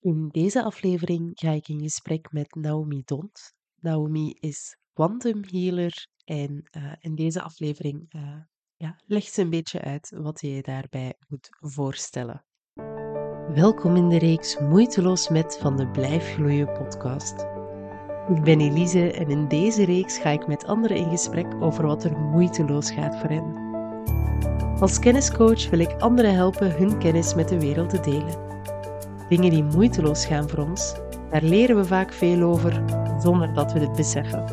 In deze aflevering ga ik in gesprek met Naomi Dont. Naomi is quantum healer en uh, in deze aflevering uh, ja, legt ze een beetje uit wat je je daarbij moet voorstellen. Welkom in de reeks Moeiteloos met van de Blijf Gloeien podcast. Ik ben Elise en in deze reeks ga ik met anderen in gesprek over wat er moeiteloos gaat voor hen. Als kenniscoach wil ik anderen helpen hun kennis met de wereld te delen. Dingen die moeiteloos gaan voor ons, daar leren we vaak veel over zonder dat we het beseffen.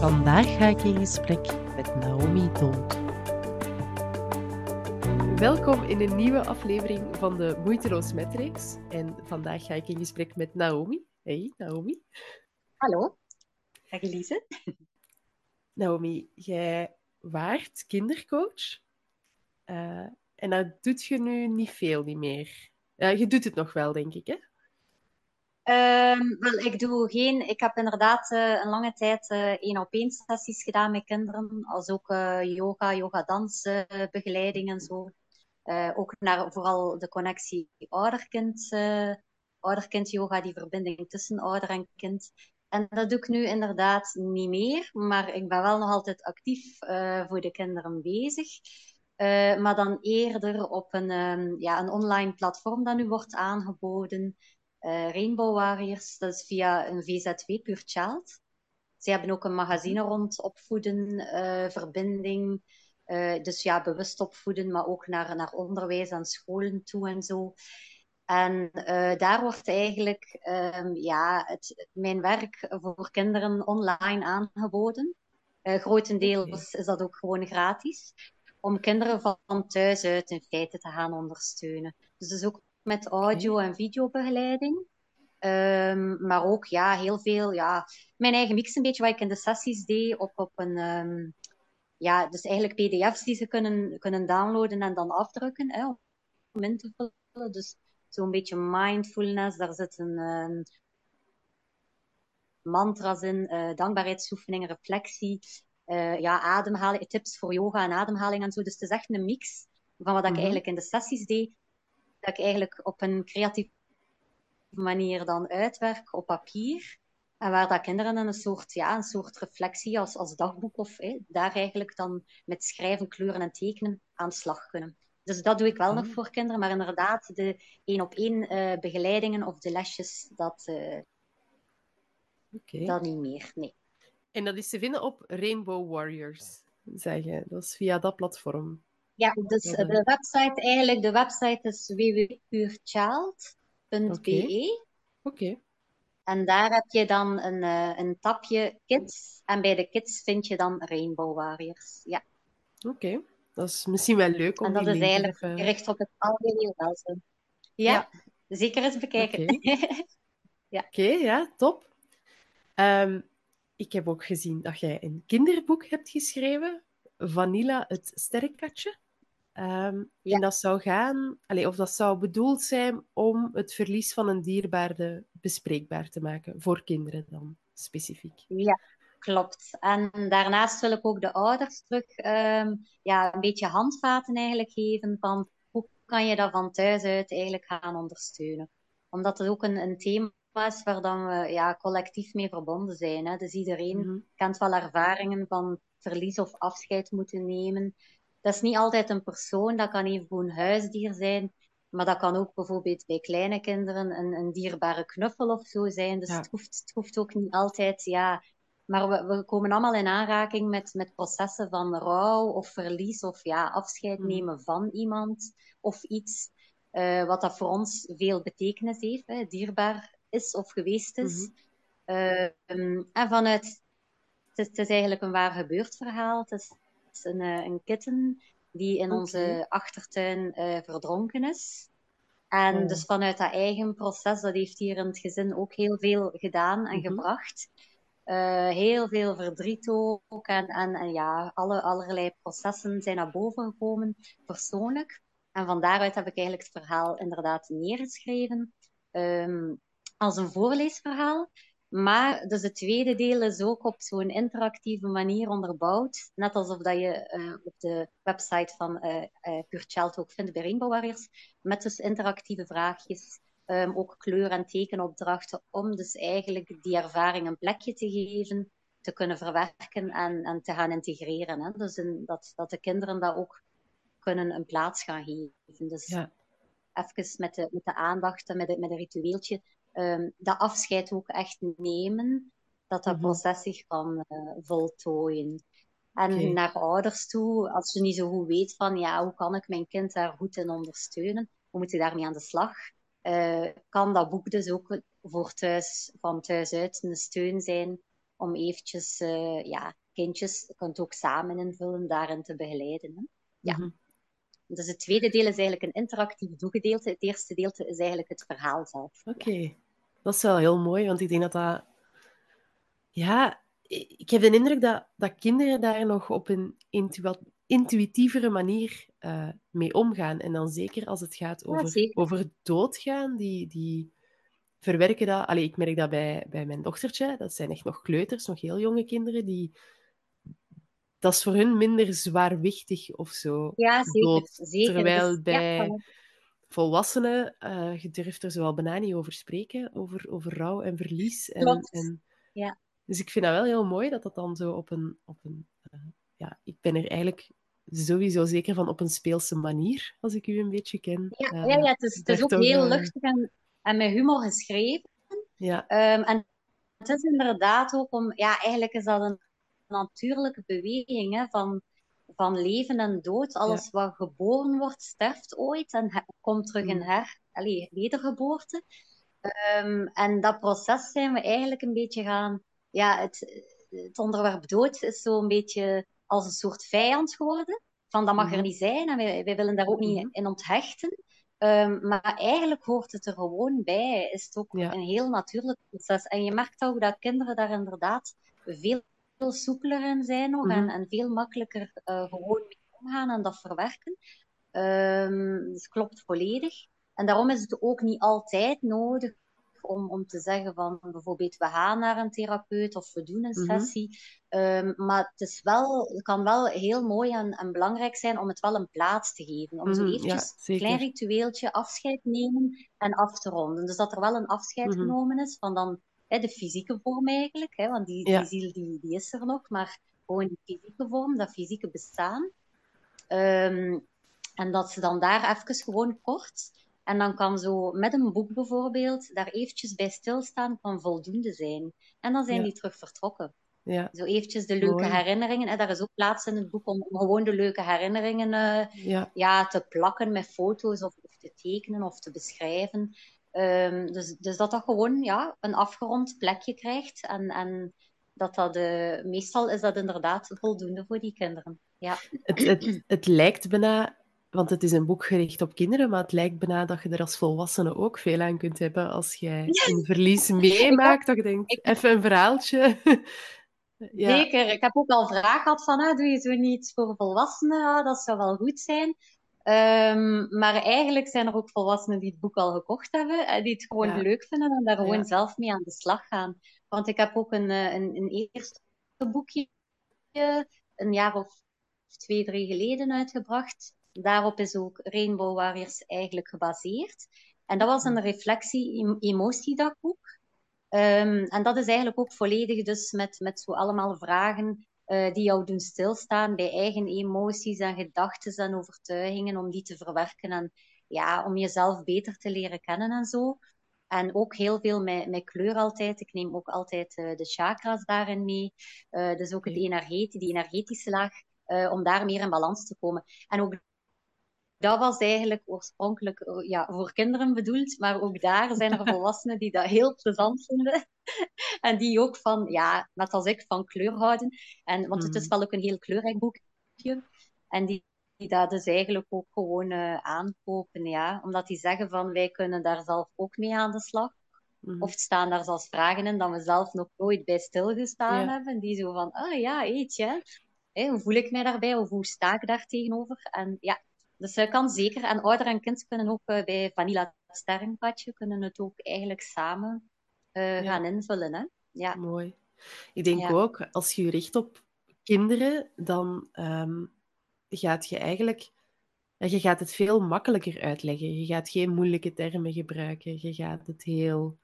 Vandaag ga ik in gesprek met Naomi Dont. Welkom in een nieuwe aflevering van de Moeiteloos Matrix. En vandaag ga ik in gesprek met Naomi. Hey Naomi. Hallo, dag Elise. Naomi, jij waart kindercoach. Uh, en dat doet je nu niet veel niet meer. Ja, je doet het nog wel, denk ik, hè? Um, wel, ik doe geen... Ik heb inderdaad uh, een lange tijd één-op-één sessies gedaan met kinderen. Als ook yoga, yoga-dans begeleiding en zo. ook naar vooral de connectie ouder-kind, ouder-kind yoga, die verbinding tussen ouder en kind. En dat doe ik nu inderdaad niet meer, maar ik ben wel nog altijd actief voor de kinderen bezig. Uh, maar dan eerder op een, um, ja, een online platform dat nu wordt aangeboden. Uh, Rainbow Warriors, dat is via een VZW, Pure Child. Ze hebben ook een magazine rond opvoeden, uh, verbinding. dus ja, bewust opvoeden, maar ook naar, naar onderwijs en scholen toe en zo. En daar wordt eigenlijk um, ja, het, mijn werk voor kinderen online aangeboden. grotendeels is dat ook gewoon gratis om kinderen van thuis uit in feite te gaan ondersteunen. Dus, dus ook met audio- en videobegeleiding. Um, maar ook ja, heel veel, ja, mijn eigen mix een beetje wat ik in de sessies deed op, op een, um, ja, dus eigenlijk pdf's die ze kunnen, kunnen downloaden en dan afdrukken hè, om in te vullen. Dus zo'n beetje mindfulness, daar zitten um, mantra's in, uh, dankbaarheidsoefeningen, reflectie uh, ja, ademhaling, tips voor yoga en ademhaling en zo. Dus het is echt een mix van wat ik mm -hmm. eigenlijk in de sessies deed. Dat ik eigenlijk op een creatieve manier dan uitwerk op papier. En waar dat kinderen een soort, ja, een soort reflectie als, als dagboek of daar eigenlijk dan met schrijven, kleuren en tekenen aan de slag kunnen. Dus dat doe ik wel nog voor kinderen. Maar inderdaad, de één op één uh, begeleidingen of de lesjes, dat, uh, okay. dat niet meer. Nee. En dat is te vinden op Rainbow Warriors, zeg je. Dat is via dat platform. Ja, dus de website eigenlijk, de website is www.purechild.be. Oké. Okay. En daar heb je dan een, uh, een tapje kids. En bij de kids vind je dan Rainbow Warriors. Ja. Oké, okay. dat is misschien wel leuk om En dat is eigenlijk even... gericht op het algemeen welzijn. Ja, ja, zeker eens bekijken. Oké, okay. ja. Top. Um, ik heb ook gezien dat jij een kinderboek hebt geschreven, Vanilla het sterrenkatje. Um, ja. En dat zou gaan, allez, of dat zou bedoeld zijn om het verlies van een dierbaarde bespreekbaar te maken, voor kinderen dan specifiek. Ja, klopt. En daarnaast wil ik ook de ouders terug um, ja, een beetje handvaten eigenlijk geven van hoe kan je dat van thuis uit eigenlijk gaan ondersteunen. Omdat het ook een, een thema is waar dan we ja, collectief mee verbonden zijn. Hè. Dus iedereen mm -hmm. kent wel ervaringen van verlies of afscheid moeten nemen. Dat is niet altijd een persoon, dat kan even een huisdier zijn. Maar dat kan ook bijvoorbeeld bij kleine kinderen een, een dierbare knuffel of zo zijn. Dus ja. het, hoeft, het hoeft ook niet altijd, ja. Maar we, we komen allemaal in aanraking met, met processen van rouw of verlies of ja, afscheid nemen mm. van iemand of iets. Uh, wat dat voor ons veel betekenis heeft, hè, dierbaar is of geweest is. Mm -hmm. uh, en vanuit, het is, het is, eigenlijk een waar gebeurd verhaal. Het is, het is een, uh, een kitten die in okay. onze achtertuin uh, verdronken is. En oh. dus vanuit dat eigen proces, dat heeft hier in het gezin ook heel veel gedaan en mm -hmm. gebracht. Uh, heel veel verdriet ook. En, en, en ja, alle, allerlei processen zijn naar boven gekomen, persoonlijk. En van daaruit heb ik eigenlijk het verhaal inderdaad neergeschreven. Um, als een voorleesverhaal. Maar dus het tweede deel is ook op zo'n interactieve manier onderbouwd. Net alsof dat je uh, op de website van uh, uh, ook vindt bij Rainbow Warriors. Met dus interactieve vraagjes um, ook kleur- en tekenopdrachten, om dus eigenlijk die ervaring een plekje te geven, te kunnen verwerken en, en te gaan integreren. Hè? Dus in, dat, dat de kinderen dat ook kunnen een plaats gaan geven. Dus ja. even met de, met de aandacht en met, de, met een ritueeltje, um, dat afscheid ook echt nemen, dat dat mm proces zich kan uh, voltooien. En naar ouders toe, als je niet zo goed weet van, ja, hoe kan ik mijn kind daar goed in ondersteunen? Hoe moet je daarmee aan de slag? Uh, kan dat boek dus ook voor thuis, van thuis uit een steun zijn om eventjes, uh, ja, kindjes, je kunt ook samen invullen, daarin te begeleiden. Hè? Ja. Mm -hmm. Dus het tweede deel is eigenlijk een interactief doelgedeelte. Het eerste deel is eigenlijk het verhaal zelf. Oké, dat is wel heel mooi, want ik denk dat dat... Ja, ik heb de indruk dat, dat kinderen daar nog op een intuïtievere manier uh, mee omgaan. En dan zeker als het gaat over, ja, over doodgaan, die, die verwerken dat... Allee, ik merk dat bij, bij mijn dochtertje, dat zijn echt nog kleuters, nog heel jonge kinderen, die... Dat is voor hun minder zwaarwichtig of zo. Ja, zeker. Dood. zeker. Terwijl dus, bij... Ja, volwassenen, uh, je durft er zo wel bijna niet over spreken, over, over rouw en verlies. En, Klopt. En, ja. Dus ik vind dat wel heel mooi dat dat dan zo op een... Op een uh, ja, ik ben er eigenlijk sowieso zeker van op een speelse manier, als ik u een beetje ken. Ja, uh, ja, ja het is, het is ook toch, heel luchtig en, en met humor geschreven. Ja. Um, en het is inderdaad ook om... Ja, eigenlijk is dat een natuurlijke beweging hè, van van leven en dood. Alles ja. wat geboren wordt, sterft ooit en komt terug in mm. her, allez, wedergeboorte. Um, en dat proces zijn we eigenlijk een beetje gaan... Ja, het, het onderwerp dood is zo'n beetje als een soort vijand geworden. Van dat mag mm -hmm. er niet zijn en wij, wij willen daar ook niet in onthechten. Um, maar eigenlijk hoort het er gewoon bij. Is het ook ja. een heel natuurlijk proces. En je merkt ook dat kinderen daar inderdaad veel veel soepeler in zijn nog mm -hmm. en, en, veel makkelijker uh, gewoon mee omgaan en dat verwerken. Um, dus klopt volledig. En daarom is het ook niet altijd nodig om, om te zeggen van bijvoorbeeld we gaan naar een therapeut of we doen een sessie. Mm -hmm. um, maar het, is wel, het kan wel heel mooi en, en, belangrijk zijn om het wel een plaats te geven. Om mm -hmm, zo eventjes ja, een klein ritueeltje afscheid nemen en af te ronden. Dus dat er wel een afscheid mm -hmm. genomen is van dan hè, de fysieke vorm eigenlijk, hè, want die, ja. die ziel die, die is er nog, maar gewoon die fysieke vorm, dat fysieke bestaan. Um, en dat ze dan daar even gewoon kort, en dan kan zo met een boek bijvoorbeeld, daar eventjes bij stilstaan kan voldoende zijn. En dan zijn ja. die terug vertrokken. Ja. Zo eventjes de leuke Mooi. herinneringen. En daar is ook plaats in het boek om, om gewoon de leuke herinneringen uh, ja. ja. te plakken met foto's of, of, te tekenen of te beschrijven. Um, dus, dus dat dat gewoon ja, een afgerond plekje krijgt. En, en dat dat de, meestal is dat inderdaad voldoende voor die kinderen. Ja. Het, het, het lijkt bijna, want het is een boek gericht op kinderen, maar het lijkt bijna dat je er als volwassene ook veel aan kunt hebben als jij een verlies meemaakt. Dat je denkt, even een verhaaltje. ja. Zeker. Ik heb ook al vragen gehad van, ah, doe je zo niet voor volwassenen? Ah, dat zou wel goed zijn. Um, maar eigenlijk zijn er ook volwassenen die het boek al gekocht hebben, en die het gewoon ja. leuk vinden en daar gewoon ja. zelf mee aan de slag gaan. Want ik heb ook een, eh, een, een eerste boekje een jaar of twee, drie geleden uitgebracht. Daarop is ook Rainbow Warriors eigenlijk gebaseerd. En dat was een reflectie-emotiedagboek. Um, en dat is eigenlijk ook volledig dus met, met zo allemaal vragen uh, die jou doen stilstaan bij eigen emoties en gedachten en overtuigingen, om die te verwerken en ja, om jezelf beter te leren kennen en zo. En ook heel veel met, met kleur altijd. Ik neem ook altijd uh, de chakras daarin mee. Uh, dus ook het energetie, die energetische laag, om daar meer in balans te komen. En ook dat was eigenlijk oorspronkelijk ja, voor kinderen bedoeld, maar ook daar zijn er volwassenen die dat heel plezant vinden. en die ook van, ja, net als ik, van kleur houden. En, want het is wel ook een heel kleurrijk boekje. En die, die dat dus eigenlijk ook gewoon uh, aankopen, ja. Omdat die zeggen van, wij kunnen daar zelf ook mee aan de slag. Mm. Of staan daar zelfs vragen in dat we zelf nog nooit bij stilgestaan ja. hebben. Die zo van, ah oh, ja, eetje. Hey, hoe voel ik mij daarbij? Of hoe sta ik daar tegenover? En ja, dus dat kan zeker. En ouder en kind kunnen ook uh, bij Vanilla Sterrenpadje kunnen het ook eigenlijk samen ja. gaan invullen. Hè? Ja. Mooi. Ik denk ja. ook, als je je richt op kinderen, dan um, gaat je eigenlijk je gaat het veel makkelijker uitleggen. Je gaat geen moeilijke termen gebruiken. Je gaat het heel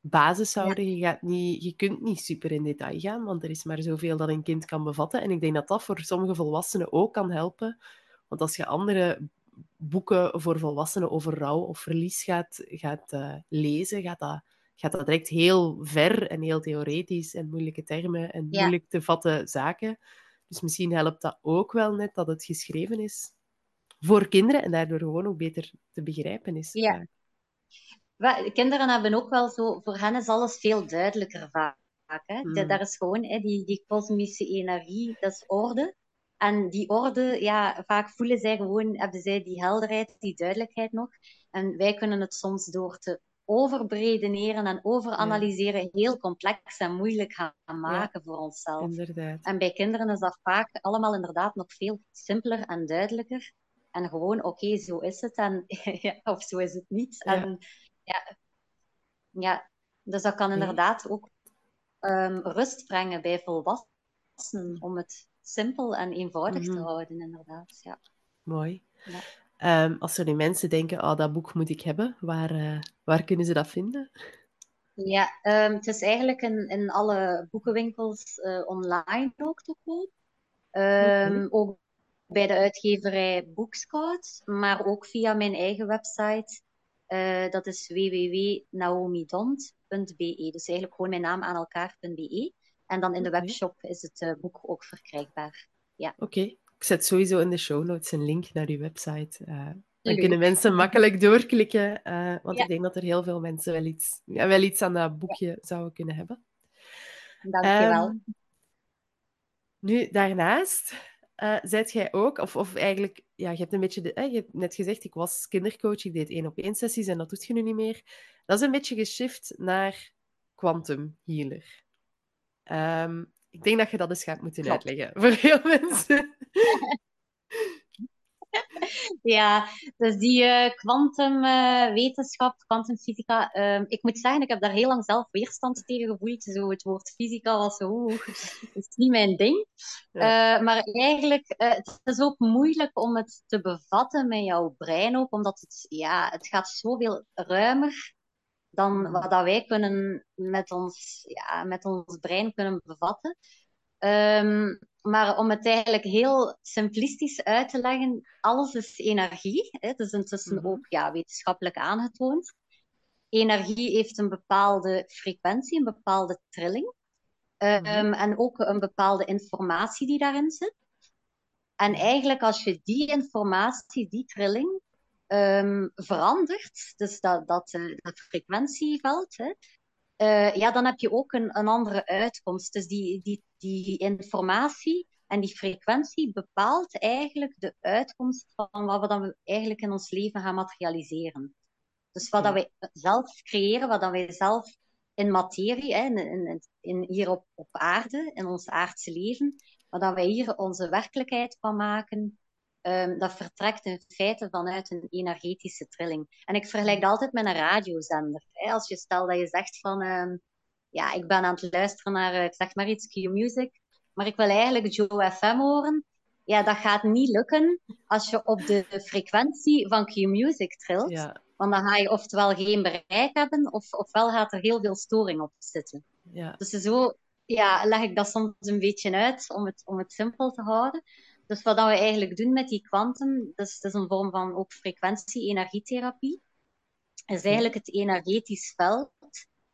basis Ja, houden. Je, gaat niet, je kunt niet super in detail gaan, want er is maar zoveel dat een kind kan bevatten. En ik denk dat dat voor sommige volwassenen ook kan helpen. Want als je andere boeken voor volwassenen over rouw of verlies gaat, gaat uh, lezen, gaat dat, gaat dat direct heel ver en heel theoretisch en moeilijke termen en ja, moeilijk te vatten zaken. Dus misschien helpt dat ook wel net dat het geschreven is voor kinderen en daardoor gewoon ook beter te begrijpen is. ja. Kinderen hebben ook wel zo, voor hen is alles veel duidelijker vaak. Hè? Mm. De- daar is gewoon hè, die, die kosmische energie, dat is orde. En die orde, ja, vaak voelen zij gewoon, hebben zij die helderheid, die duidelijkheid nog. En wij kunnen het soms door te overbredeneren en overanalyseren heel complex en moeilijk gaan maken voor onszelf. Inderdaad. En bij kinderen is dat vaak allemaal inderdaad nog veel simpeler en duidelijker. En gewoon, oké, zo is het. En, ja, of zo is het niet. En ja, ja, dus dat kan inderdaad ook ehm, rust brengen bij volwassenen. Om het simpel en eenvoudig Mhm. te houden, inderdaad. Ja. Mooi. Ja. Ehm, als er nu mensen denken, oh, dat boek moet ik hebben, waar, eh, waar kunnen ze dat vinden? Ja, ehm, het is eigenlijk in, in alle boekenwinkels eh, online ook te koop. Ehm. Ook bij de uitgeverij Bookscout, maar ook via mijn eigen website. Eh, dat is www.naomidont.be. Dus eigenlijk gewoon mijn naam aan elkaar.be. En dan in de webshop is het eh, boek ook verkrijgbaar. Oké, ik zet sowieso in de show notes een link naar uw website. eh, dan kunnen mensen makkelijk doorklikken, eh, want Ja. ik denk dat er heel veel mensen wel iets, ja, wel iets aan dat boekje zouden kunnen hebben. Dankjewel. Ehm, nu, daarnaast eh zijt jij ook, of, of eigenlijk, ja, je hebt een beetje, de, eh, je hebt net gezegd, ik was kindercoach, ik deed één op één sessies en dat doet je nu niet meer. Dat is een beetje geshift naar quantum healer. Ehm, ik denk dat je dat eens gaat moeten Klopt. uitleggen voor heel mensen. Ja, dus die kwantumwetenschap, kwantumfysica. ehm, ik moet zeggen, ik heb daar heel lang zelf weerstand tegen gevoeld. Zo het woord fysica was zo, oeh, dat is niet mijn ding. Ja. Eh, maar eigenlijk, eh, het is ook moeilijk om het te bevatten met jouw brein ook, omdat het, ja, het gaat zoveel ruimer dan wat dat wij kunnen met ons, ja, met ons brein kunnen bevatten. Ehm, maar om het eigenlijk heel simplistisch uit te leggen, alles is energie. Hè? Het is intussen Mhm. ook ja, wetenschappelijk aangetoond. Energie heeft een bepaalde frequentie, een bepaalde trilling. Ehm, Mhm. En ook een bepaalde informatie die daarin zit. En eigenlijk als je die informatie, die trilling, ehm, verandert, dus dat, dat, eh, dat frequentieveld, hè, eh, ja, dan heb je ook een, een andere uitkomst. Dus die, die, die informatie en die frequentie bepaalt eigenlijk de uitkomst van wat we dan eigenlijk in ons leven gaan materialiseren. Dus wat dat wij zelf creëren, wat dat wij zelf in materie, hè, in, in, in, hier op, op aarde, in ons aardse leven, wat dat wij hier onze werkelijkheid van maken, ehm, dat vertrekt in feite vanuit een energetische trilling. En ik vergelijk dat altijd met een radiozender. Hè. Als je stel dat je zegt van, ehm, ja, ik ben aan het luisteren naar, eh, ik zeg maar iets, Q-Music, maar ik wil eigenlijk Joe FM horen. Ja, dat gaat niet lukken als je op de frequentie van Q-Music trilt. Ja, Want dan ga je oftewel geen bereik hebben, of, ofwel gaat er heel veel storing op zitten. ja. Dus zo ja, leg ik dat soms een beetje uit om het, om het simpel te houden. Dus wat dat we eigenlijk doen met die kwantum, dus het is een vorm van ook frequentie-energietherapie, is eigenlijk het energetisch veld,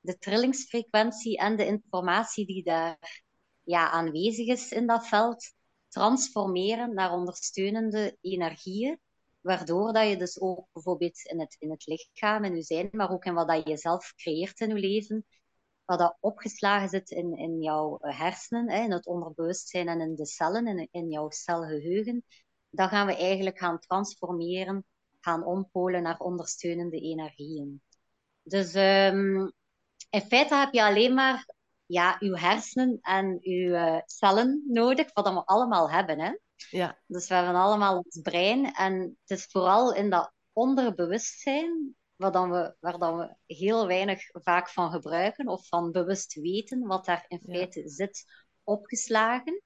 de trillingsfrequentie en de informatie die daar ja, aanwezig is in dat veld, transformeren naar ondersteunende energieën, waardoor dat je dus ook bijvoorbeeld in het, in het lichaam, in je zijn, maar ook in wat dat je zelf creëert in je leven, wat dat opgeslagen zit in, in jouw hersenen, hè, in het onderbewustzijn en in de cellen, in, in jouw celgeheugen, dat gaan we eigenlijk gaan transformeren, gaan ompolen naar ondersteunende energieën. Dus um, in feite heb je alleen maar ja, uw hersenen en uw uh, cellen nodig, wat we allemaal hebben. Hè? Ja. Dus we hebben allemaal ons brein en het is vooral in dat onderbewustzijn waar, dan we, waar dan we heel weinig vaak van gebruiken of van bewust weten wat daar in feite ja. zit opgeslagen.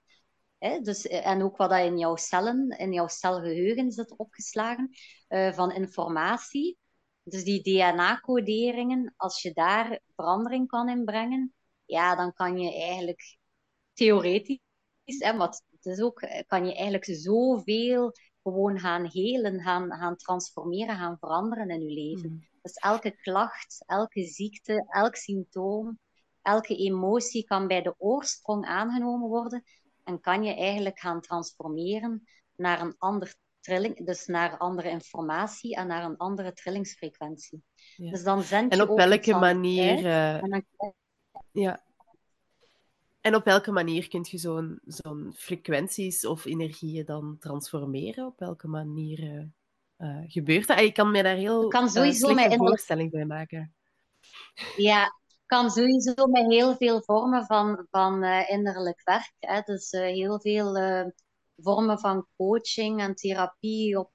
Hè? Dus, en ook wat dat in jouw cellen, in jouw celgeheugen zit opgeslagen uh, van informatie. Dus die DNA-coderingen, als je daar verandering kan inbrengen, ja, dan kan je eigenlijk theoretisch, hè, maar het is ook, kan je eigenlijk zoveel gewoon gaan helen, gaan, gaan transformeren, gaan veranderen in je leven. Mm. Dus elke klacht, elke ziekte, elk symptoom, elke emotie kan bij de oorsprong aangenomen worden en kan je eigenlijk gaan transformeren naar een ander trilling, dus naar andere informatie en naar een andere trillingsfrequentie. Ja. Dus dan zend je en op welke manier? Ja. En op welke manier kun je zo'n zo'n frequenties of energieën dan transformeren? Op welke manier uh, gebeurt dat? Ik kan me daar heel kan sowieso uh, voorstelling bij maken. Ja, kan sowieso met heel veel vormen van, van uh, innerlijk werk. Hè. Dus heel veel vormen van coaching en therapie op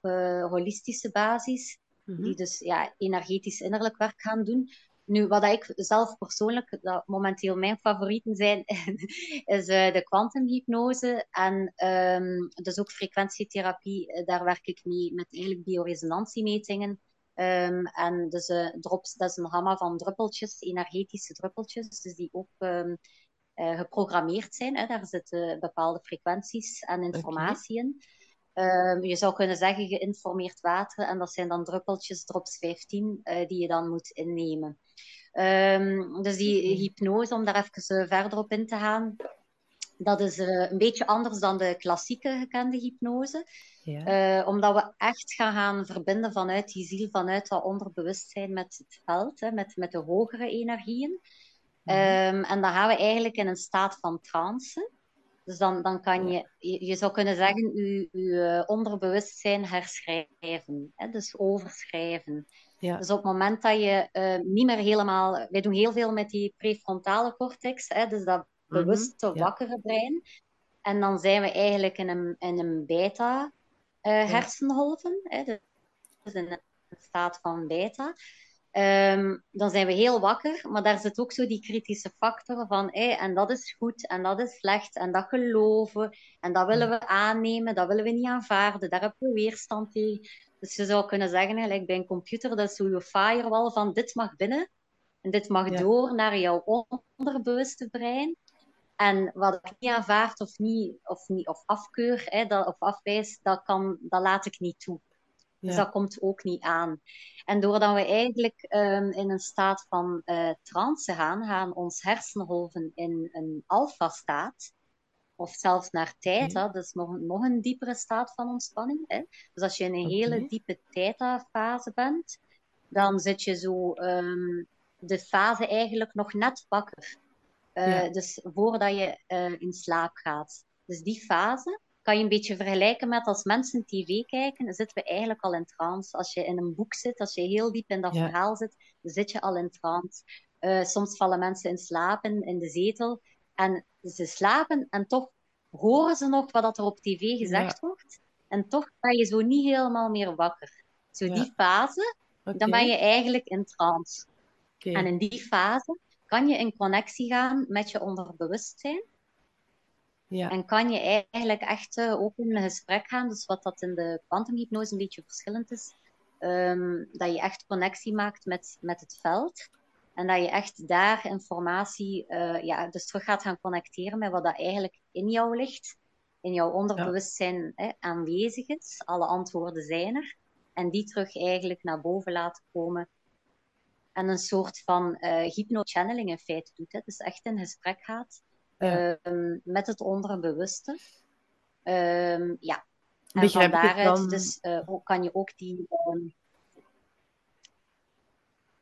holistische basis. Mm -hmm. Die dus ja, energetisch innerlijk werk gaan doen. Nu, wat ik zelf persoonlijk, dat momenteel mijn favorieten zijn, is uh, de kwantumhypnose en um, dus ook frequentietherapie. Eh, daar werk ik mee met eigenlijk bioresonantiemetingen. Um, en dus uh, drops, dat is een gamma van druppeltjes, energetische druppeltjes, dus die ook um, uh, geprogrammeerd zijn. Hè. Daar zitten bepaalde frequenties en informatie okay. in. Um, je zou kunnen zeggen geïnformeerd water en dat zijn dan druppeltjes, drops 15, uh, die je dan moet innemen. Um, dus die hypnose, om daar even uh, verder op in te gaan, dat is uh, een beetje anders dan de klassieke gekende hypnose. Ja. omdat we echt gaan, gaan verbinden vanuit die ziel, vanuit dat onderbewustzijn met het veld, hè, met, met de hogere energieën. Ja. Um, en dan gaan we eigenlijk in een staat van trance. Dus dan, dan kan je, je zou kunnen zeggen, je, je eh, onderbewustzijn herschrijven. Hè? Dus overschrijven. Ja. Dus op het moment dat je uh, niet meer helemaal... Wij doen heel veel met die prefrontale cortex, hè? dus dat mhm, bewuste, mm wakkere brein. En dan zijn we eigenlijk in een, in een beta-hersenholven. Uh, hè? Dus in een staat van beta. Um, dan zijn we heel wakker, maar daar zit ook zo die kritische factor van, hey, en dat is goed, en dat is slecht, en dat geloven, en dat willen we aannemen, dat willen we niet aanvaarden, daar hebben we weerstand tegen. Dus je zou kunnen zeggen, gelijk bij een computer, dat is zo je firewall van dit mag binnen, en dit mag door naar jouw onderbewuste brein. En wat ik niet aanvaard of, niet, of, niet, of afkeur hè, dat, of afwijs, dat, kan, dat laat ik niet toe. Dus dat komt ook niet aan. En doordat we eigenlijk um, in een staat van uh, trance gaan, gaan ons hersenholven in een alfa-staat, of zelfs naar theta, dat is nog, nog een diepere staat van ontspanning. Hè? Dus als je in een okay. hele diepe theta-fase bent, dan zit je zo um, de fase eigenlijk nog net wakker. Uh, ja. Dus voordat je uh, in slaap gaat. Dus die fase, kan je een beetje vergelijken met als mensen tv kijken, zitten we eigenlijk al in trance. Als je in een boek zit, als je heel diep in dat ja. verhaal zit, dan zit je al in trance. Uh, soms vallen mensen in slapen in de zetel en ze slapen en toch horen ze nog wat er op tv gezegd ja. wordt. En toch ben je zo niet helemaal meer wakker. Zo die fase, okay. dan ben je eigenlijk in trance. Okay. En in die fase kan je in connectie gaan met je onderbewustzijn. Ja. En kan je eigenlijk echt uh, ook in een gesprek gaan, dus wat dat in de kwantumhypnose een beetje verschillend is, um, dat je echt connectie maakt met, met het veld. En dat je echt daar informatie, uh, ja, dus terug gaat gaan connecteren met wat dat eigenlijk in jou ligt, in jouw onderbewustzijn ja. hè, aanwezig is. Alle antwoorden zijn er. En die terug eigenlijk naar boven laten komen. En een soort van uh, hypno-channeling in feite doet. Hè. Dus echt in gesprek gaat ja. um, met het onderbewuste. Um, ja. En Begrijp van daaruit dan... dus, uh, kan je ook die... Um...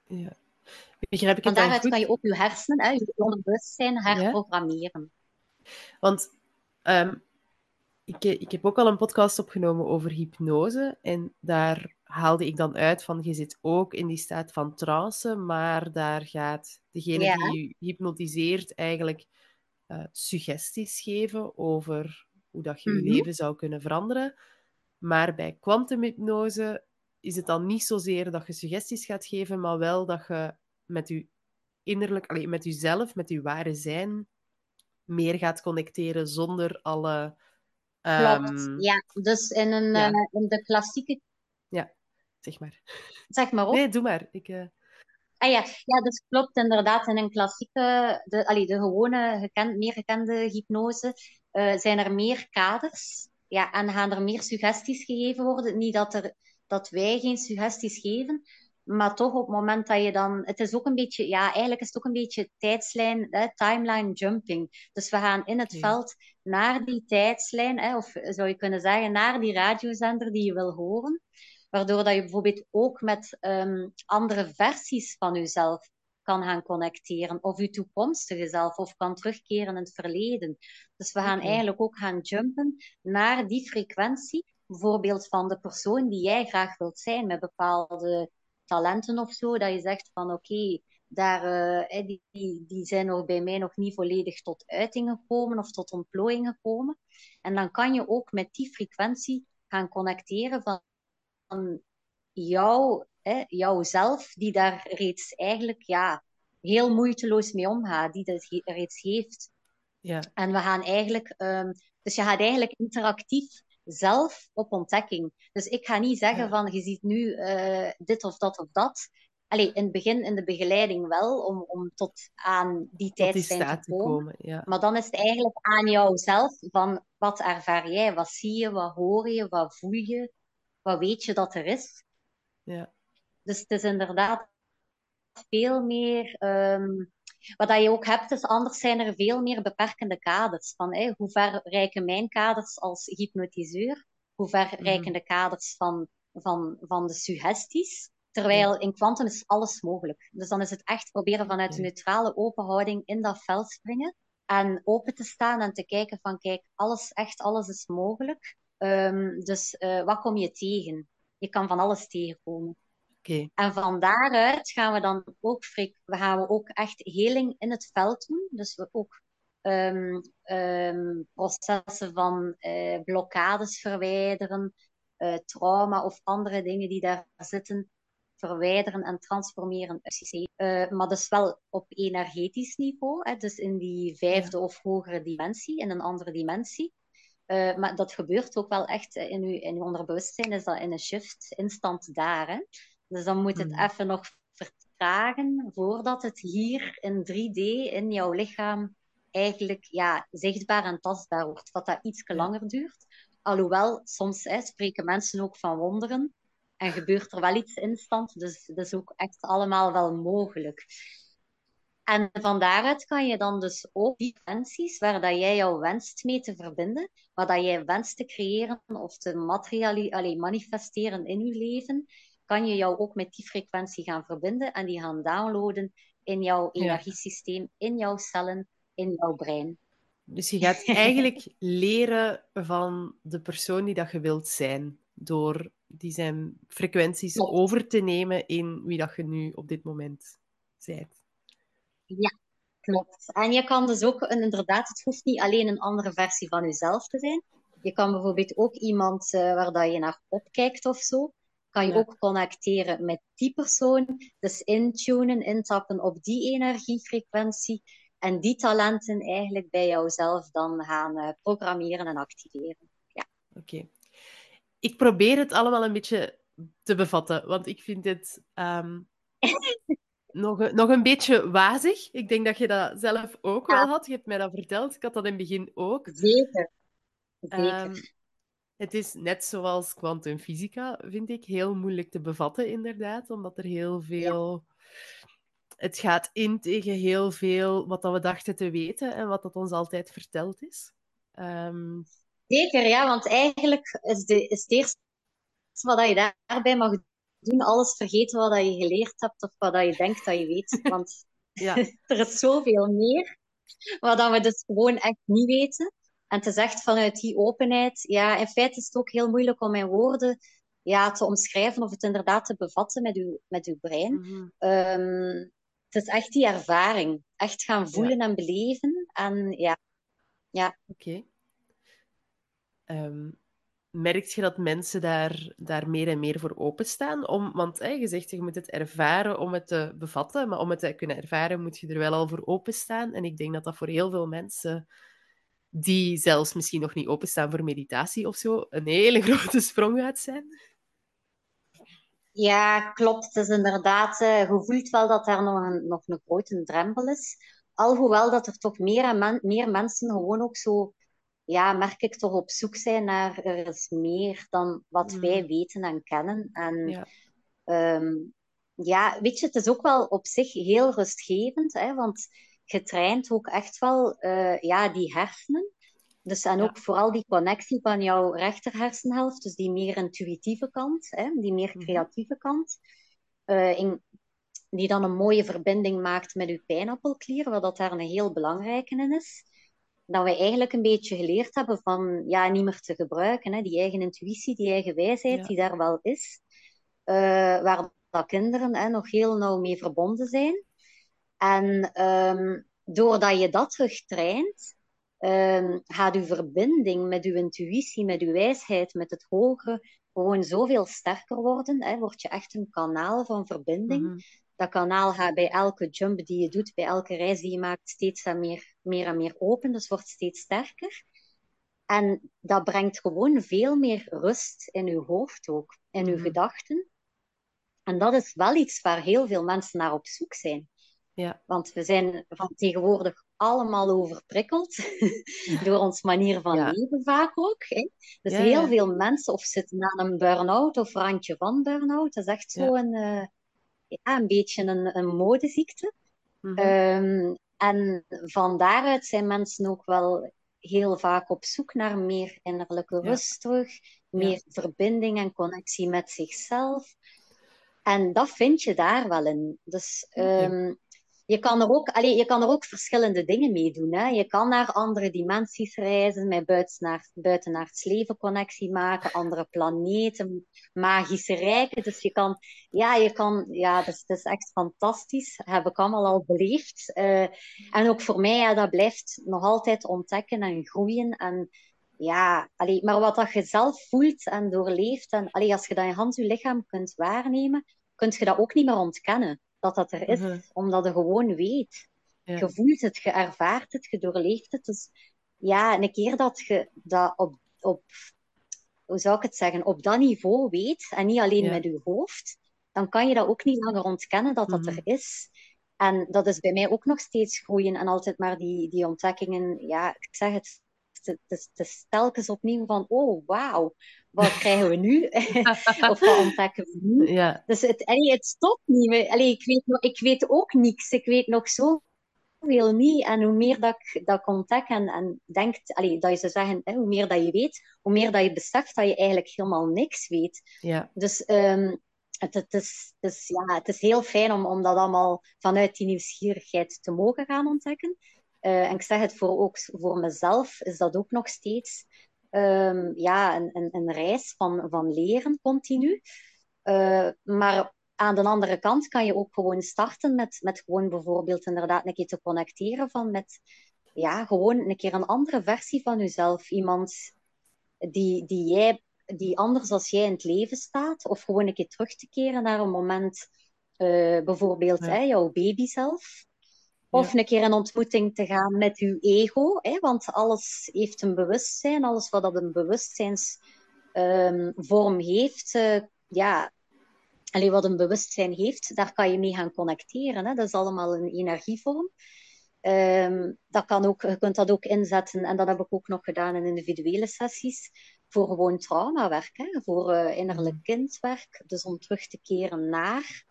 Ja. Begrijp ik van daaruit goed? kan je ook je hersenen, hè, je onderbewustzijn herprogrammeren. Ja. Want ik, ik heb ook al een podcast opgenomen over hypnose. En daar haalde ik dan uit van je zit ook in die staat van trance, maar daar gaat degene ja. die je hypnotiseert eigenlijk uh, suggesties geven over hoe dat je mm -hmm. leven zou kunnen veranderen. Maar bij kwantumhypnose is het dan niet zozeer dat je suggesties gaat geven, maar wel dat je met je innerlijk, alleen met jezelf, met je ware zijn, meer gaat connecteren zonder alle Klopt, Ehm, ja. Dus in, een, ja. eh, in de klassieke... ja, zeg maar. Zeg maar op. Nee, doe maar. Ik, eh, Ah ja, ja, dus klopt inderdaad. In een klassieke, de, allee, de gewone, gekend, meer gekende hypnose, eh, zijn er meer kaders. Ja, en gaan er meer suggesties gegeven worden. Niet dat, er, dat wij geen suggesties geven, maar toch op het moment dat je dan... Het is ook een beetje, ja, eigenlijk is het ook een beetje tijdslijn, hè, timeline jumping. Dus we gaan in het veld naar die tijdslijn, hè, of zou je kunnen zeggen, naar die radiozender die je wil horen. Waardoor dat je bijvoorbeeld ook met ehm, andere versies van jezelf kan gaan connecteren. Of je toekomstige zelf, of kan terugkeren in het verleden. Dus we gaan eigenlijk ook gaan jumpen naar die frequentie. Bijvoorbeeld van de persoon die jij graag wilt zijn, met bepaalde talenten of zo. Dat je zegt van oké, daar, eh, die, die, die zijn nog bij mij nog niet volledig tot uiting gekomen of tot ontplooiing gekomen. En dan kan je ook met die frequentie gaan connecteren van van jou, hè, jouzelf, die daar reeds eigenlijk ja, heel moeiteloos mee omgaat, die dat reeds heeft. Ja, En we gaan eigenlijk, um, dus je gaat eigenlijk interactief zelf op ontdekking. Dus ik ga niet zeggen Ja. van je ziet nu uh, dit of dat of dat. Allee, in het begin in de begeleiding wel, om, om tot aan die staat te komen. komen. Ja. Maar dan is het eigenlijk aan jou zelf van wat ervaar jij, wat zie je, wat hoor je, wat voel je, wat weet je dat er is. Ja. Dus het is inderdaad veel meer. Um, wat dat je ook hebt, is anders zijn er veel meer beperkende kaders. Van hey, hoe ver reiken mijn kaders als hypnotiseur? Hoe ver reiken de kaders van, van, van de suggesties? Terwijl in kwantum is alles mogelijk. Dus dan is het echt proberen vanuit een neutrale openhouding in dat veld springen. En open te staan en te kijken van kijk, alles, echt alles is mogelijk. Um, dus uh, wat kom je tegen? Je kan van alles tegenkomen. En van daaruit gaan we dan ook, we gaan we ook echt heling in het veld doen. Dus we ook um, um, processen van uh, blokkades verwijderen, uh, trauma of andere dingen die daar zitten, verwijderen en transformeren. Uh, maar dus wel op energetisch niveau, hè, dus in die vijfde of hogere dimensie, in een andere dimensie. Uh, maar dat gebeurt ook wel echt in uw, in uw onderbewustzijn, is dat in een shift instant daar. Hè? Dus dan moet het Mhm. even nog vertragen voordat het hier in 3D in jouw lichaam eigenlijk ja, zichtbaar en tastbaar wordt. Wat dat iets langer duurt. Alhoewel, soms hè, spreken mensen ook van wonderen. En gebeurt er wel iets instant. Dus dat is ook echt allemaal wel mogelijk. En van daaruit kan je dan dus ook die frequenties waar dat jij jou wenst mee te verbinden, wat dat jij wenst te creëren of te materiali- allee, manifesteren in je leven, kan je jou ook met die frequentie gaan verbinden en die gaan downloaden in jouw energiesysteem, in jouw cellen, in jouw brein. Dus je gaat eigenlijk leren van de persoon die dat je wilt zijn. Door die zijn frequenties over te nemen in wie dat je nu op dit moment bent. Ja, klopt. En je kan dus ook, inderdaad, het hoeft niet alleen een andere versie van jezelf te zijn. Je kan bijvoorbeeld ook iemand uh, waar dat je naar opkijkt of zo, kan je Ja. ook connecteren met die persoon. Dus intunen, intappen op die energiefrequentie. En die talenten eigenlijk bij jouzelf dan gaan uh, programmeren en activeren. Ja. Oké. Ik probeer het allemaal een beetje te bevatten, want ik vind ehm, nog, een, nog een beetje wazig. Ik denk dat je dat zelf ook Ja. wel had. Je hebt mij dat verteld. Ik had dat in het begin ook. Zeker. Zeker. Ehm, het is net zoals kwantumfysica, vind ik, heel moeilijk te bevatten, inderdaad, omdat er heel veel... Het gaat in tegen heel veel wat dat we dachten te weten en wat dat ons altijd verteld is. Ehm, Zeker, ja, want eigenlijk is, de, is het eerste wat je daarbij mag doen, alles vergeten wat je geleerd hebt of wat je denkt dat je weet. Want ja, er is zoveel meer wat we dus gewoon echt niet weten. En het is echt vanuit die openheid, ja, in feite is het ook heel moeilijk om in woorden ja, te omschrijven of het inderdaad te bevatten met uw, met uw brein. mhm. Ehm, het is echt die ervaring. Echt gaan voelen en beleven. En ja, ja. Oké. Ehm, merkt je dat mensen daar, daar meer en meer voor openstaan? Om, want je zegt, je moet het ervaren om het te bevatten, maar om het te kunnen ervaren moet je er wel al voor openstaan. En ik denk dat dat voor heel veel mensen die zelfs misschien nog niet openstaan voor meditatie of zo, een hele grote sprong uit zijn. Ja, klopt. Het is inderdaad, uh, je voelt wel dat er nog een, nog een grote drempel is. Alhoewel dat er toch meer en meer mensen gewoon ook zo, ja, merk ik toch op zoek zijn naar er is meer dan wat mm. wij weten en kennen. En ja. Ehm, ja, weet je, het is ook wel op zich heel rustgevend, hè, want je traint ook echt wel uh, ja, die hersenen. Dus en ook vooral die connectie van jouw rechter hersenhelft, dus die meer intuïtieve kant, hè, die meer mhm. creatieve kant, uh, in, die dan een mooie verbinding maakt met je pijnappelklier, wat dat daar een heel belangrijke in is. Dat wij eigenlijk een beetje geleerd hebben van ja, niet meer te gebruiken. Hè, die eigen intuïtie, die eigen wijsheid die daar wel is. Uh, waar dat kinderen hè, nog heel nauw mee verbonden zijn. En um, doordat je dat terugtraint, um, gaat uw verbinding met uw intuïtie, met uw wijsheid, met het hogere, gewoon zoveel sterker worden. Hè. Word je echt een kanaal van verbinding. Mhm. Dat kanaal gaat bij elke jump die je doet, bij elke reis die je maakt, steeds meer, meer en meer open. Dus wordt steeds sterker. En dat brengt gewoon veel meer rust in uw hoofd ook, in uw mhm. gedachten. En dat is wel iets waar heel veel mensen naar op zoek zijn. Ja. Want we zijn van tegenwoordig allemaal overprikkeld door ons manier van leven vaak ook. Hè. Dus heel veel mensen of zitten aan een burn-out of randje van burn-out. Dat is echt zo een, uh, ja, een beetje een, een modeziekte. Mm -hmm. en van daaruit zijn mensen ook wel heel vaak op zoek naar meer innerlijke rust terug, meer verbinding en connectie met zichzelf. En dat vind je daar wel in. Dus um, je kan er ook, allee, je kan er ook verschillende dingen mee doen. Hè. Je kan naar andere dimensies reizen, met buiten naar, buiten naar het leven connectie maken, andere planeten, magische rijken. Dus je kan, ja, je kan, ja, dus, het is echt fantastisch. Dat heb ik allemaal al beleefd. Uh, en ook voor mij, ja, dat blijft nog altijd ontdekken en groeien. En ja, allee, maar wat dat je zelf voelt en doorleeft, en allee, als je dat in hand je lichaam kunt waarnemen, kun je dat ook niet meer ontkennen dat dat er is, mhm. omdat je gewoon weet. Je voelt het, je ervaart het, je doorleeft het. Dus ja, een keer dat je dat op, op hoe zou ik het zeggen, op dat niveau weet, en niet alleen met je hoofd, dan kan je dat ook niet langer ontkennen dat dat er mhm. is. En dat is bij mij ook nog steeds groeien en altijd maar die, die ontdekkingen, ja, ik zeg het, het, het, het is telkens opnieuw van, oh, wauw, wat krijgen we nu? of wat ontdekken we nu? Ja. Dus het, allee, het stopt niet. Allee, ik, weet, ik weet ook niks. Ik weet nog zoveel niet. En hoe meer dat ik dat ontdek en, en denk, allee, dat je zou zeggen, hè, hoe meer dat je weet, hoe meer dat je beseft dat je eigenlijk helemaal niks weet. Ja. Dus um, het, het, is, het, is, ja, het is heel fijn om, om dat allemaal vanuit die nieuwsgierigheid te mogen gaan ontdekken. Uh, en ik zeg het voor, ook voor mezelf, is dat ook nog steeds um, ja, een, een, een, reis van, van leren continu. Uh, maar aan de andere kant kan je ook gewoon starten met, met gewoon bijvoorbeeld inderdaad een keer te connecteren van met ja, gewoon een keer een andere versie van jezelf. Iemand die, die, jij, die anders als jij in het leven staat. Of gewoon een keer terug te keren naar een moment, uh, bijvoorbeeld hè, jouw baby zelf. Of een keer een ontmoeting te gaan met uw ego. Hè? Want alles heeft een bewustzijn. Alles wat dat een bewustzijnsvorm um, heeft, uh, ja, alleen wat een bewustzijn heeft, daar kan je mee gaan connecteren. Hè? Dat is allemaal een energievorm. Um, dat kan ook, je kunt dat ook inzetten, en dat heb ik ook nog gedaan in individuele sessies, voor gewoon traumawerk, hè? voor uh, innerlijk kindwerk. Dus om terug te keren naar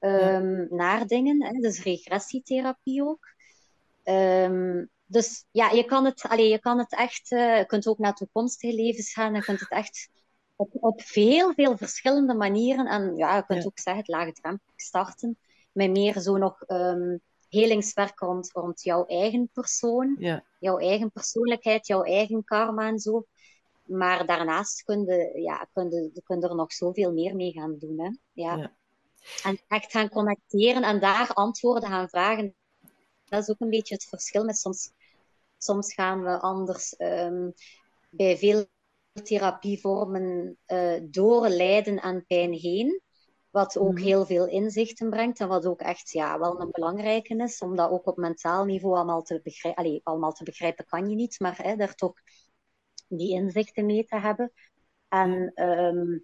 um, naar dingen. Hè? Dus regressietherapie ook. Um, dus ja, je kan het, allez, je kan het echt, uh, je kunt ook naar toekomstige levens gaan. Je kunt het echt op, op veel, veel verschillende manieren. En ja, je kunt ook zeggen, het laagdrempelig starten. Met meer zo nog um, helingswerk rond, rond jouw eigen persoon. Ja. Jouw eigen persoonlijkheid, jouw eigen karma en zo. Maar daarnaast kun je, ja, kun je, kun je er nog zoveel meer mee gaan doen. Hè? ja. En echt gaan connecteren en daar antwoorden gaan vragen. Dat is ook een beetje het verschil met soms. Soms gaan we anders um, bij veel therapievormen uh, door lijden en pijn heen. Wat ook Mhm. heel veel inzichten brengt en wat ook echt ja, wel een belangrijke is, om dat ook op mentaal niveau allemaal te begrijpen. Allee, allemaal te begrijpen kan je niet, maar hè, daar toch die inzichten mee te hebben. En ehm,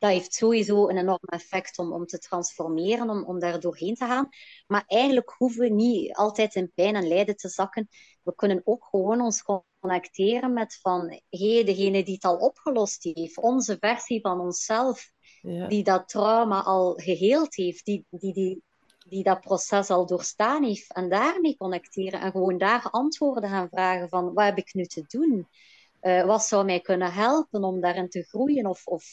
dat heeft sowieso een enorm effect om, om te transformeren, om, om daar doorheen te gaan. Maar eigenlijk hoeven we niet altijd in pijn en lijden te zakken. We kunnen ook gewoon ons connecteren met van, hé, hey, degene die het al opgelost heeft, onze versie van onszelf, Ja. die dat trauma al geheeld heeft, die, die, die, die dat proces al doorstaan heeft. En daarmee connecteren en gewoon daar antwoorden gaan vragen van, wat heb ik nu te doen? Uh, wat zou mij kunnen helpen om daarin te groeien of, of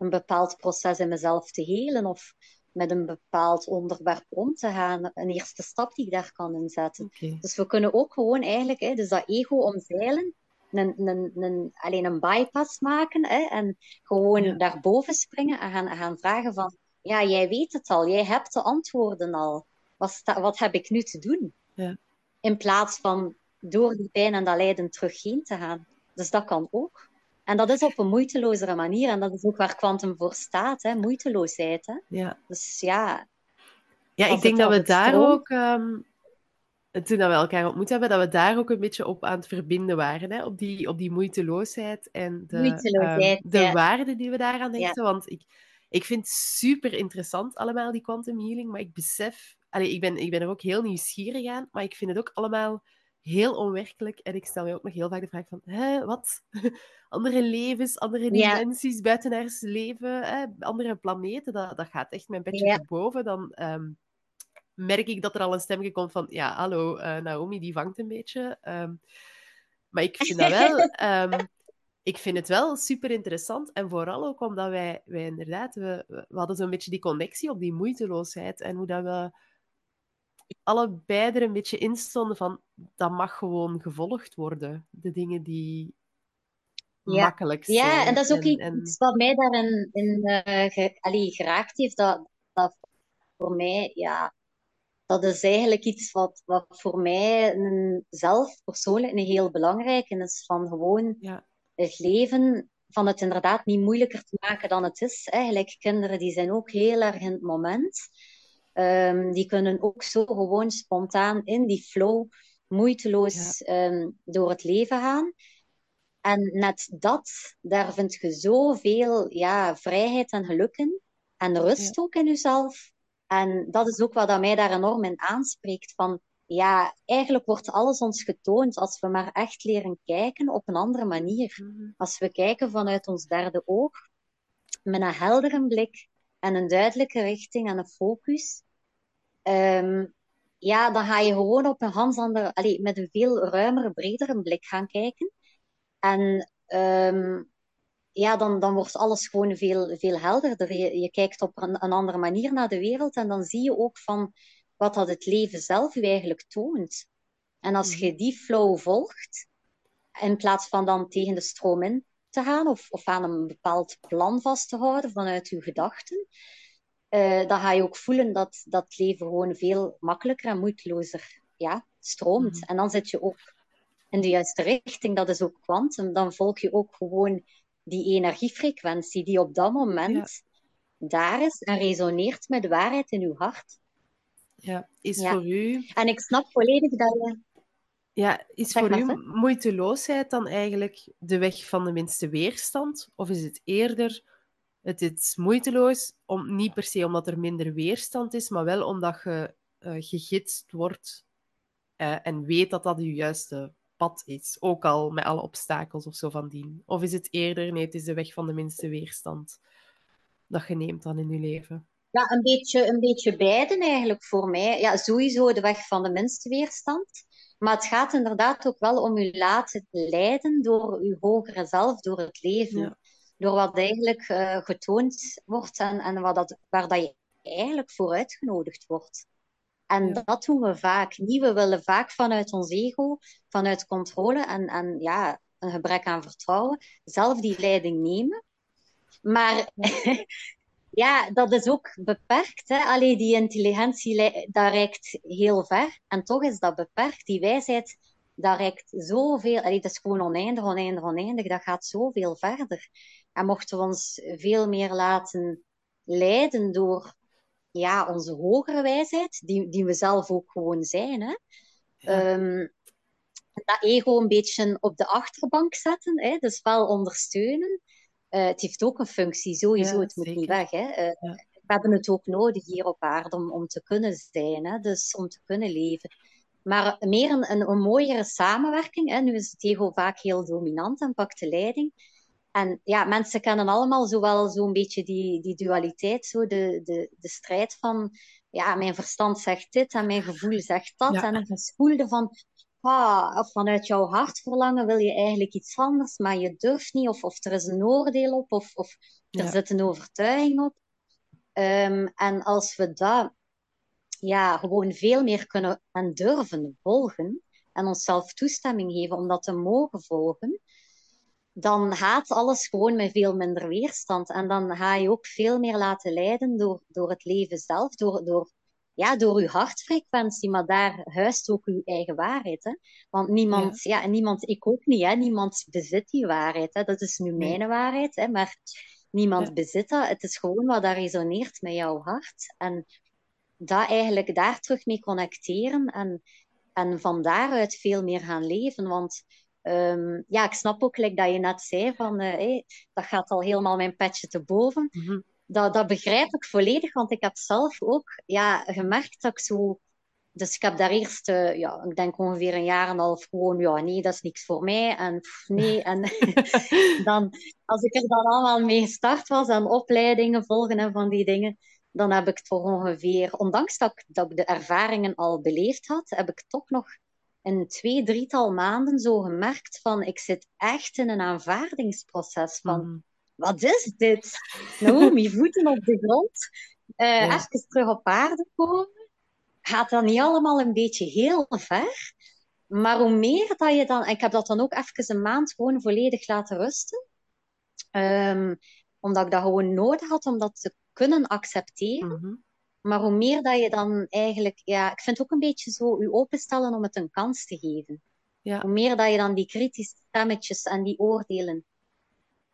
een bepaald proces in mezelf te helen of met een bepaald onderwerp om te gaan. Een eerste stap die ik daar kan inzetten. Okay. Dus we kunnen ook gewoon eigenlijk hè, dus dat ego omzeilen, een, een, een, alleen een bypass maken hè, en gewoon Ja. daarboven springen en gaan, gaan vragen van ja, jij weet het al, jij hebt de antwoorden al. Wat, wat heb ik nu te doen? Ja. In plaats van door die pijn en dat lijden terug heen te gaan. Dus dat kan ook. En dat is op een moeitelozere manier. En dat is ook waar Quantum voor staat, hè? moeiteloosheid. Hè? Ja. Dus ja. Ja, ik denk dat we daar ook, ehm, toen dat we elkaar ontmoet hebben, dat we daar ook een beetje op aan het verbinden waren. Hè? Op, die, op die moeiteloosheid en de, Moeiteloosheid, ehm, de ja. waarde die we daaraan Ja. hechten. Want ik, ik vind het super interessant allemaal, die quantum healing. Maar ik besef, allee, ik, ben, ik ben er ook heel nieuwsgierig aan, maar ik vind het ook allemaal heel onwerkelijk. En ik stel me ook nog heel vaak de vraag van, hè, wat? andere levens, andere Ja. dimensies, buitenaards leven, hè, andere planeten, dat, dat gaat echt mijn bedje Ja. te boven. Dan ehm, merk ik dat er al een stemmetje komt van, ja, hallo, eh, Naomi, die vangt een beetje. Ehm, maar ik vind dat wel... ehm, ik vind het wel super interessant. En vooral ook omdat wij, wij inderdaad, we, we hadden zo'n beetje die connectie op die moeiteloosheid. En hoe dat we allebei er een beetje in stonden van, dat mag gewoon gevolgd worden. De dingen die Ja. makkelijk zijn. Ja, en dat is ook iets en- iets wat mij daarin in, eh, ge- allee, geraakt heeft. Dat, dat voor mij, ja, dat is eigenlijk iets wat, wat voor mij een, zelf persoonlijk een heel belangrijk is. Van gewoon ja, het leven, van het inderdaad niet moeilijker te maken dan het is. Eigenlijk, kinderen die zijn ook heel erg in het moment. Ehm, die kunnen ook zo gewoon spontaan in die flow, moeiteloos ehm, door het leven gaan. En net dat, daar vind je zoveel ja, vrijheid en geluk in. En rust ook in jezelf. En dat is ook wat dat mij daar enorm in aanspreekt. Van, ja, eigenlijk wordt alles ons getoond als we maar echt leren kijken op een andere manier. mhm, Als we kijken vanuit ons derde oog, met een heldere blik en een duidelijke richting en een focus, ehm, ja, dan ga je gewoon op een andere, allee, met een veel ruimere, bredere blik gaan kijken. En ehm, ja, dan, dan wordt alles gewoon veel, veel helderder. Je, je kijkt op een, een andere manier naar de wereld en dan zie je ook van wat dat het leven zelf je eigenlijk toont. En als je die flow volgt, in plaats van dan tegen de stroom in te gaan of, of aan een bepaald plan vast te houden vanuit je gedachten, eh, dan ga je ook voelen dat dat leven gewoon veel makkelijker en moeitelozer ja, stroomt. Mhm. En dan zit je ook in de juiste richting, dat is ook kwantum. Dan volg je ook gewoon die energiefrequentie die op dat moment daar is en resoneert met de waarheid in je hart. ja. Is Ja. voor u En ik snap volledig dat je... Ja, is Zeg voor u moeiteloosheid dan eigenlijk de weg van de minste weerstand? Of is het eerder, het is moeiteloos, om, niet per se omdat er minder weerstand is, maar wel omdat je eh, gegidst wordt eh, en weet dat dat je juiste pad is, ook al met alle obstakels of zo van dien? Of is het eerder, nee, het is de weg van de minste weerstand dat je neemt dan in je leven? Ja, een beetje, een beetje beiden eigenlijk voor mij. Ja, sowieso de weg van de minste weerstand. Maar het gaat inderdaad ook wel om je laten leiden door je hogere zelf, door het leven. Ja. Door wat eigenlijk eh, getoond wordt en, en wat dat, waar dat je eigenlijk voor uitgenodigd wordt. En Ja. dat doen we vaak niet. We willen vaak vanuit ons ego, vanuit controle en, en ja, een gebrek aan vertrouwen, zelf die leiding nemen. Maar ja, dat is ook beperkt. Hè? Allee, die intelligentie li- dat reikt heel ver. En toch is dat beperkt. Die wijsheid, dat reikt zoveel. Allee, dat is gewoon oneindig, oneindig, oneindig. Dat gaat zoveel verder. En mochten we ons veel meer laten leiden door ja, onze hogere wijsheid, die, die we zelf ook gewoon zijn. Hè? Ehm, dat ego een beetje op de achterbank zetten, hè? dus wel ondersteunen. Uh, het heeft ook een functie, sowieso, het moet niet weg. Hè? Uh, We hebben het ook nodig hier op aarde om, om te kunnen zijn, hè? dus om te kunnen leven. Maar meer een, een, een mooiere samenwerking. Hè? Nu is het ego vaak heel dominant en pakt de leiding. En ja, mensen kennen allemaal zowel zo'n beetje die, die dualiteit, zo de, de, de strijd van ja, mijn verstand zegt dit en mijn gevoel zegt dat. En dan voelde van, ah, vanuit jouw hart verlangen wil je eigenlijk iets anders, maar je durft niet, of, of er is een oordeel op, of, of er zit een overtuiging op. Ehm, en als we dat ja, gewoon veel meer kunnen en durven volgen, en onszelf toestemming geven om dat te mogen volgen, dan gaat alles gewoon met veel minder weerstand. En dan ga je ook veel meer laten leiden door, door het leven zelf, door, door, ja, door je hartfrequentie. Maar daar huist ook je eigen waarheid. Hè? Want niemand, ja. niemand, ik ook niet, hè? niemand bezit die waarheid. Hè? Dat is nu mijn waarheid, hè? maar niemand bezit dat. Het is gewoon wat dat resoneert met jouw hart. En dat eigenlijk daar terug mee connecteren en, en van daaruit veel meer gaan leven. Want Um, ja, ik snap ook, like dat je net zei, van, uh, hey, dat gaat al helemaal mijn petje te boven. Mm dat, dat begrijp ik volledig, want ik heb zelf ook ja, gemerkt dat ik zo... Dus ik heb daar eerst, uh, ja, ik denk ongeveer een jaar en een half gewoon, ja, nee, dat is niks voor mij. En pff, nee, en dan, als ik er dan allemaal mee gestart was en opleidingen volgen en van die dingen, dan heb ik toch ongeveer, ondanks dat ik, dat ik de ervaringen al beleefd had, heb ik toch nog een twee, drietal maanden zo gemerkt van ik zit echt in een aanvaardingsproces van mhm. wat is dit? Naomi, voeten op de grond, uh, even terug op aarde komen. Gaat dat niet allemaal een beetje heel ver? Maar hoe meer dat je dan... Ik heb dat dan ook even een maand gewoon volledig laten rusten. Um, omdat ik dat gewoon nodig had om dat te kunnen accepteren. Mhm. Maar hoe meer dat je dan eigenlijk, ja, ik vind het ook een beetje zo je openstellen om het een kans te geven. Ja. Hoe meer dat je dan die kritische stemmetjes en die oordelen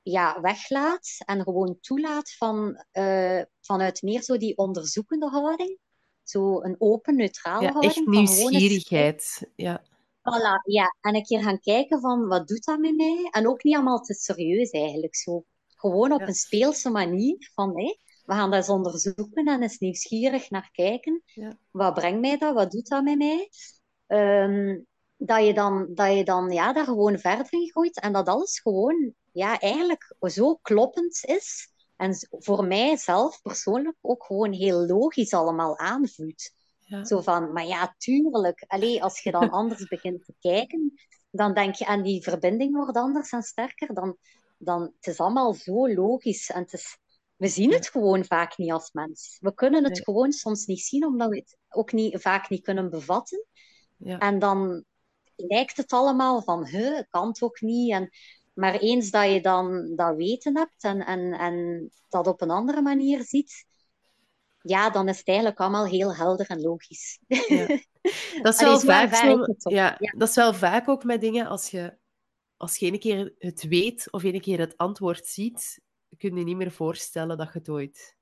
ja, weglaat en gewoon toelaat van, uh, vanuit meer zo die onderzoekende houding. Zo een open, neutrale ja, houding. Echt nieuwsgierigheid. Ja. Voilà, ja. En een keer gaan kijken van, wat doet dat met mij? En ook niet allemaal te serieus eigenlijk. Zo. Gewoon op een speelse manier van, hé, we gaan dat eens onderzoeken en eens nieuwsgierig naar kijken. Ja. Wat brengt mij dat? Wat doet dat met mij? Um, dat je dan, dat je dan ja, daar gewoon verder in gooit en dat alles gewoon ja, eigenlijk zo kloppend is. En voor mij zelf persoonlijk ook gewoon heel logisch allemaal aanvoelt. Ja. Zo van, maar ja, tuurlijk. Allee, als je dan anders begint te kijken, dan denk je, en die verbinding wordt anders en sterker, dan, dan het is allemaal zo logisch. En het is, we zien het gewoon vaak niet als mens. We kunnen het gewoon soms niet zien, omdat we het ook niet, vaak niet kunnen bevatten. Ja. En dan lijkt het allemaal van, huh, kan het ook niet. En, maar eens dat je dan dat weten hebt en, en, en dat op een andere manier ziet, ja, dan is het eigenlijk allemaal heel helder en logisch. Ja. Dat, is wel vaak zo, ja, dat is wel vaak ook met dingen, als je, als je een keer het weet of een keer het antwoord ziet, kun je niet meer voorstellen dat je het ooit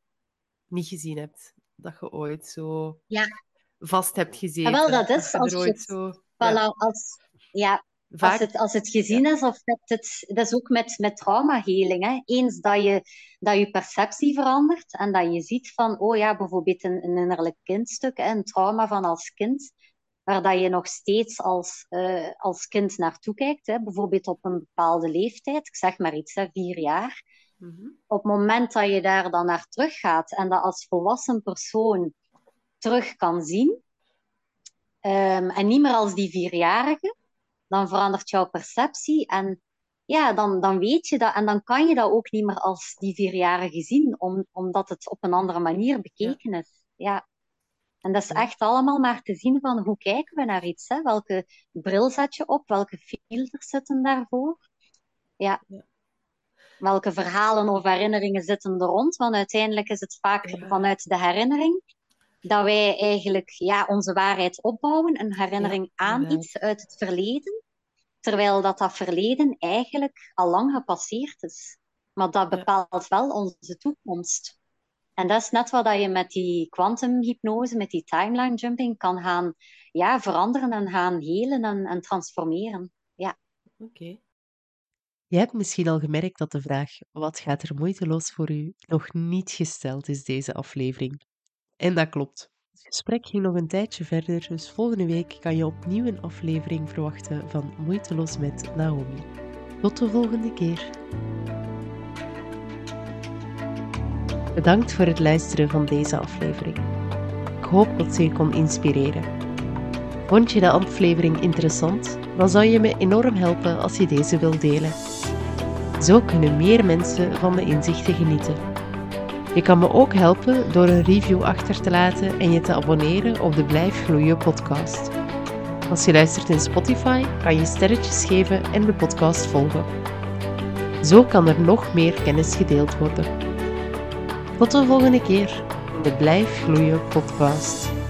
niet gezien hebt. Dat je ooit zo ja. vast hebt gezeten. Ja, wel, dat is als je ooit zo... Voilà, als, ja, Als, het, als het gezien is, of dat, het, dat is ook met, met traumaheling. Hè. Eens dat je, dat je perceptie verandert en dat je ziet van, oh ja, bijvoorbeeld een, een innerlijk kindstuk, een trauma van als kind, waar dat je nog steeds als, uh, als kind naartoe kijkt, hè, bijvoorbeeld op een bepaalde leeftijd, ik zeg maar iets, hè, vier jaar, Mhm. Op het moment dat je daar dan naar teruggaat en dat als volwassen persoon terug kan zien, um, en niet meer als die vierjarige, dan verandert jouw perceptie en ja, dan, dan weet je dat en dan kan je dat ook niet meer als die vierjarige zien, om, omdat het op een andere manier bekeken is. Ja. En dat is echt allemaal maar te zien van hoe kijken we naar iets. Hè? Welke bril zet je op? Welke filters zitten daarvoor? Ja. ja welke verhalen of herinneringen zitten er rond. Want uiteindelijk is het vaak vanuit de herinnering dat wij eigenlijk ja, onze waarheid opbouwen, een herinnering aan iets uit het verleden. Terwijl dat, dat verleden eigenlijk al lang gepasseerd is. Maar dat bepaalt wel onze toekomst. En dat is net wat je met die kwantumhypnose, met die timeline jumping, kan gaan ja, veranderen en gaan helen en, en transformeren. Ja. Oké. Je hebt misschien al gemerkt dat de vraag wat gaat er moeiteloos voor u nog niet gesteld is deze aflevering. En dat klopt. Het gesprek ging nog een tijdje verder, dus volgende week kan je opnieuw een aflevering verwachten van Moeiteloos met Naomi. Tot de volgende keer. Bedankt voor het luisteren van deze aflevering. Ik hoop dat ze je kon inspireren. Vond je de aflevering interessant? Dan zou je me enorm helpen als je deze wilt delen. Zo kunnen meer mensen van de inzichten genieten. Je kan me ook helpen door een review achter te laten en je te abonneren op de Blijf Gloeien podcast. Als je luistert in Spotify, kan je sterretjes geven en de podcast volgen. Zo kan er nog meer kennis gedeeld worden. Tot de volgende keer de Blijf Gloeien podcast.